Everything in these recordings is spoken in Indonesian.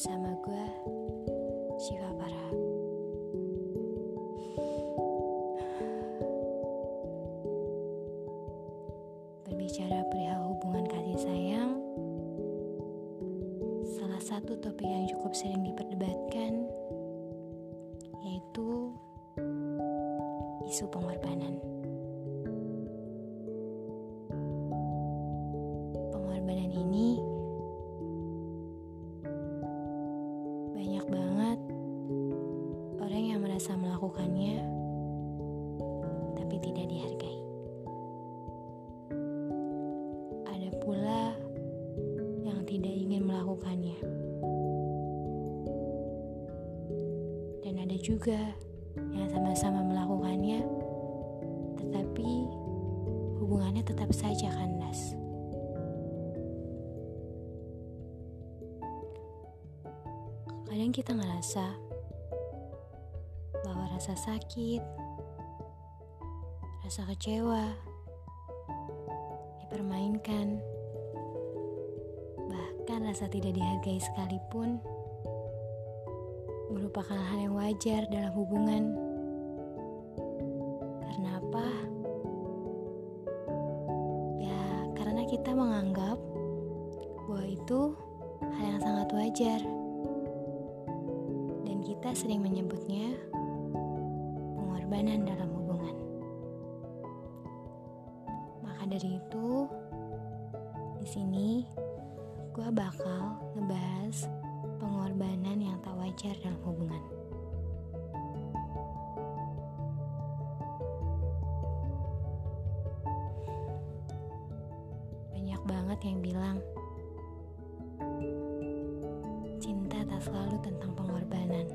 Bersama gue Siva Para Berbicara perihal hubungan kasih sayang Salah satu topik yang cukup sering diperdebatkan Yaitu Isu pengorbanan tapi tidak dihargai. Ada pula yang tidak ingin melakukannya. Dan ada juga yang sama-sama melakukannya tetapi hubungannya tetap saja kandas. Kadang kita ngerasa bahwa rasa sakit, rasa kecewa, dipermainkan, bahkan rasa tidak dihargai sekalipun merupakan hal yang wajar dalam hubungan. Karena apa? Ya, karena kita menganggap bahwa itu hal yang sangat wajar dan kita sering menyebutnya pengorbanan dalam dari itu, di sini gue bakal ngebahas pengorbanan yang tak wajar dalam hubungan. Banyak banget yang bilang cinta tak selalu tentang pengorbanan.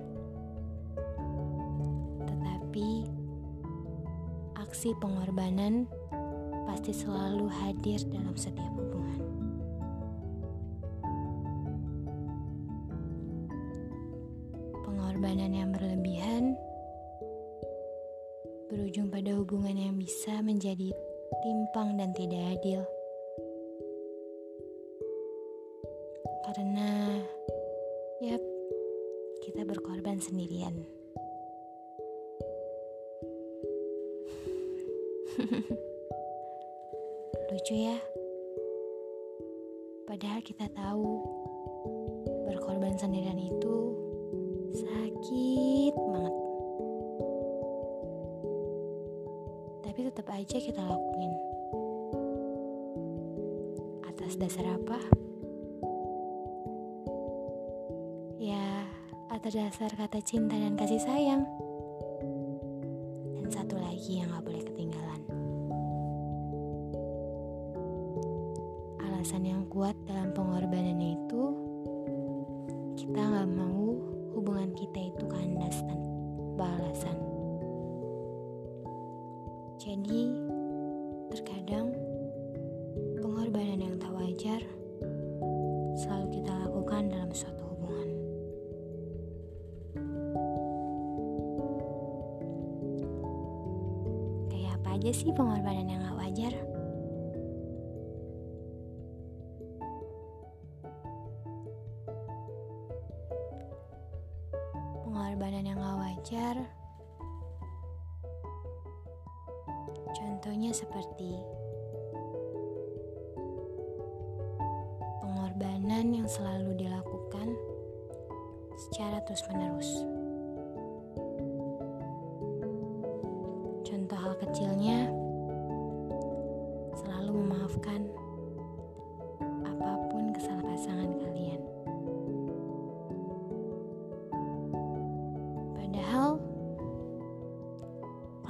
Tetapi aksi pengorbanan pasti selalu hadir dalam setiap hubungan. Pengorbanan yang berlebihan berujung pada hubungan yang bisa menjadi timpang dan tidak adil. Karena Yap, kita berkorban sendirian. Lucu ya. Padahal kita tahu berkorban sendirian itu sakit banget. Tapi tetap aja kita lakuin. Atas dasar apa? Ya, atas dasar kata cinta dan kasih sayang. Dan satu lagi yang gak boleh ketinggalan. Alasan yang kuat dalam pengorbanannya itu, kita gak mau hubungan kita itu kandas tanpa alasan. Jadi, terkadang pengorbanan yang tak wajar selalu kita lakukan dalam suatu hubungan. Kayak apa aja sih pengorbanan yang Pengorbanan yang gak wajar Contohnya seperti Pengorbanan yang selalu dilakukan secara terus-menerus.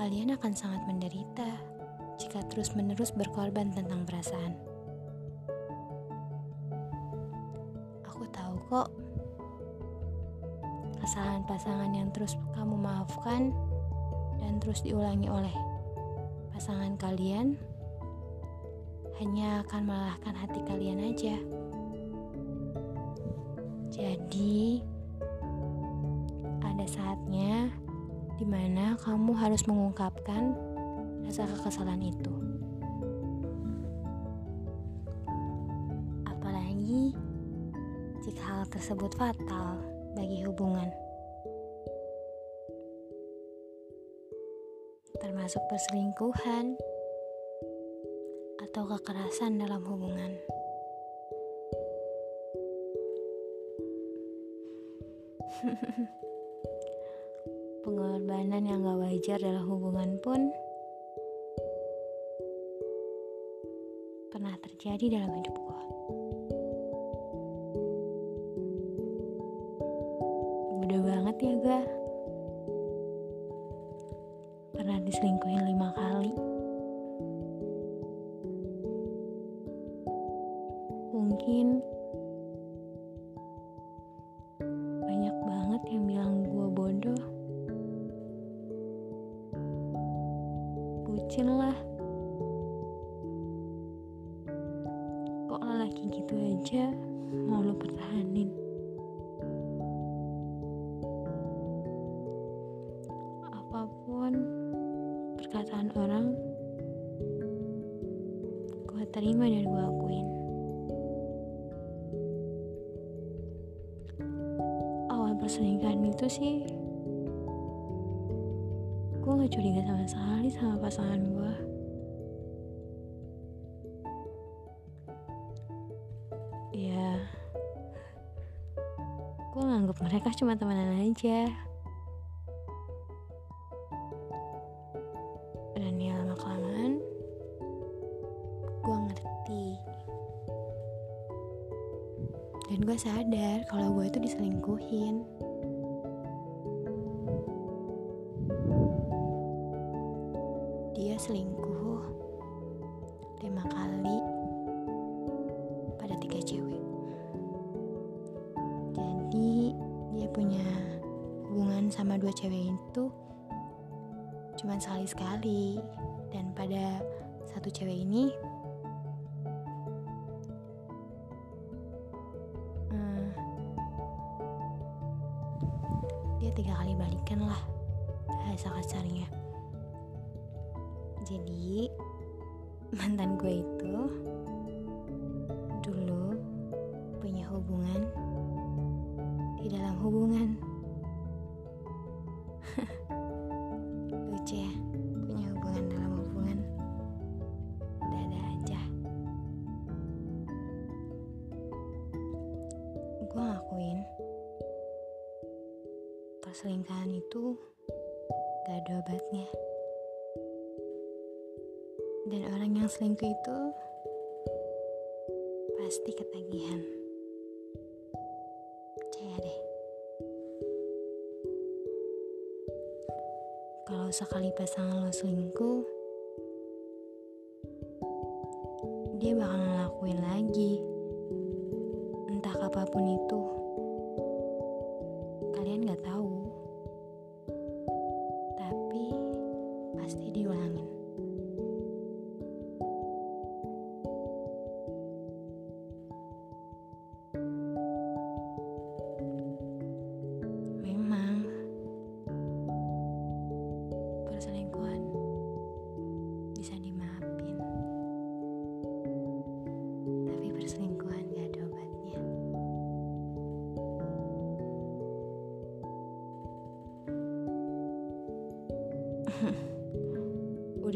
Kalian akan sangat menderita jika terus-menerus berkorban tentang perasaan. Aku tahu kok, kesalahan pasangan yang terus kamu maafkan dan terus diulangi oleh pasangan kalian hanya akan melelahkan hati kalian aja. Jadi, ada saatnya di mana kamu harus mengungkapkan rasa kekesalan itu. hal tersebut fatal bagi hubungan. Termasuk perselingkuhan atau kekerasan dalam hubungan. Pengorbanan yang gak wajar dalam hubungan pun pernah terjadi dalam hidupku. Bodoh banget ya gue. Pernah diselingkuhin lima kali. Bucin lah. Kok lelaki gitu aja mau lo pertahanin? Apa pun perkataan orang, gue terima dan gue akuin. Awal perselingkuhan itu sih, gue gak curiga sama sekali sama pasangan gue. Ya, gue nganggap mereka cuma temenan aja. Dan ya lama kelamaan, gue ngerti. Dan gue sadar kalau gue itu diselingkuhin. Selingkuh lima kali pada tiga cewek. Jadi dia punya hubungan sama dua cewek itu cuma sekali sekali dan pada satu cewek ini mantan gue itu dulu punya hubungan di dalam hubungan. Lucu ya punya hubungan dalam hubungan. Ada-ada aja. Gue ngakuin perselingkuhan itu gak ada obatnya dan orang yang selingkuh itu pasti ketagihan. Percaya deh. Kalau sekali pasangan lo selingkuh dia bakal ngelakuin lagi. Entah apa pun itu. Kalian gak tahu. Tapi pasti diulangin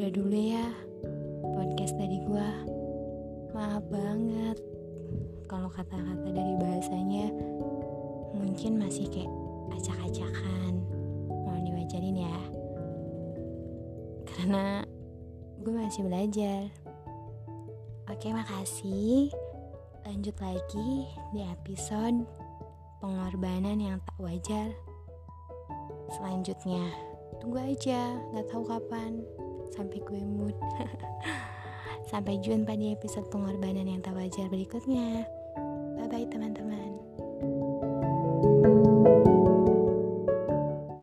udah dulu ya podcast dari gua. Maaf banget kalau kata-kata dari bahasanya mungkin masih kayak acak-acakan. Mohon diwajarin ya. Karena gue masih belajar. Oke makasih. Lanjut lagi di episode pengorbanan yang tak wajar selanjutnya. Tunggu aja nggak tahu kapan sampai gue mood. Sampai jumpa di episode pengorbanan yang tak wajar berikutnya. Bye bye teman-teman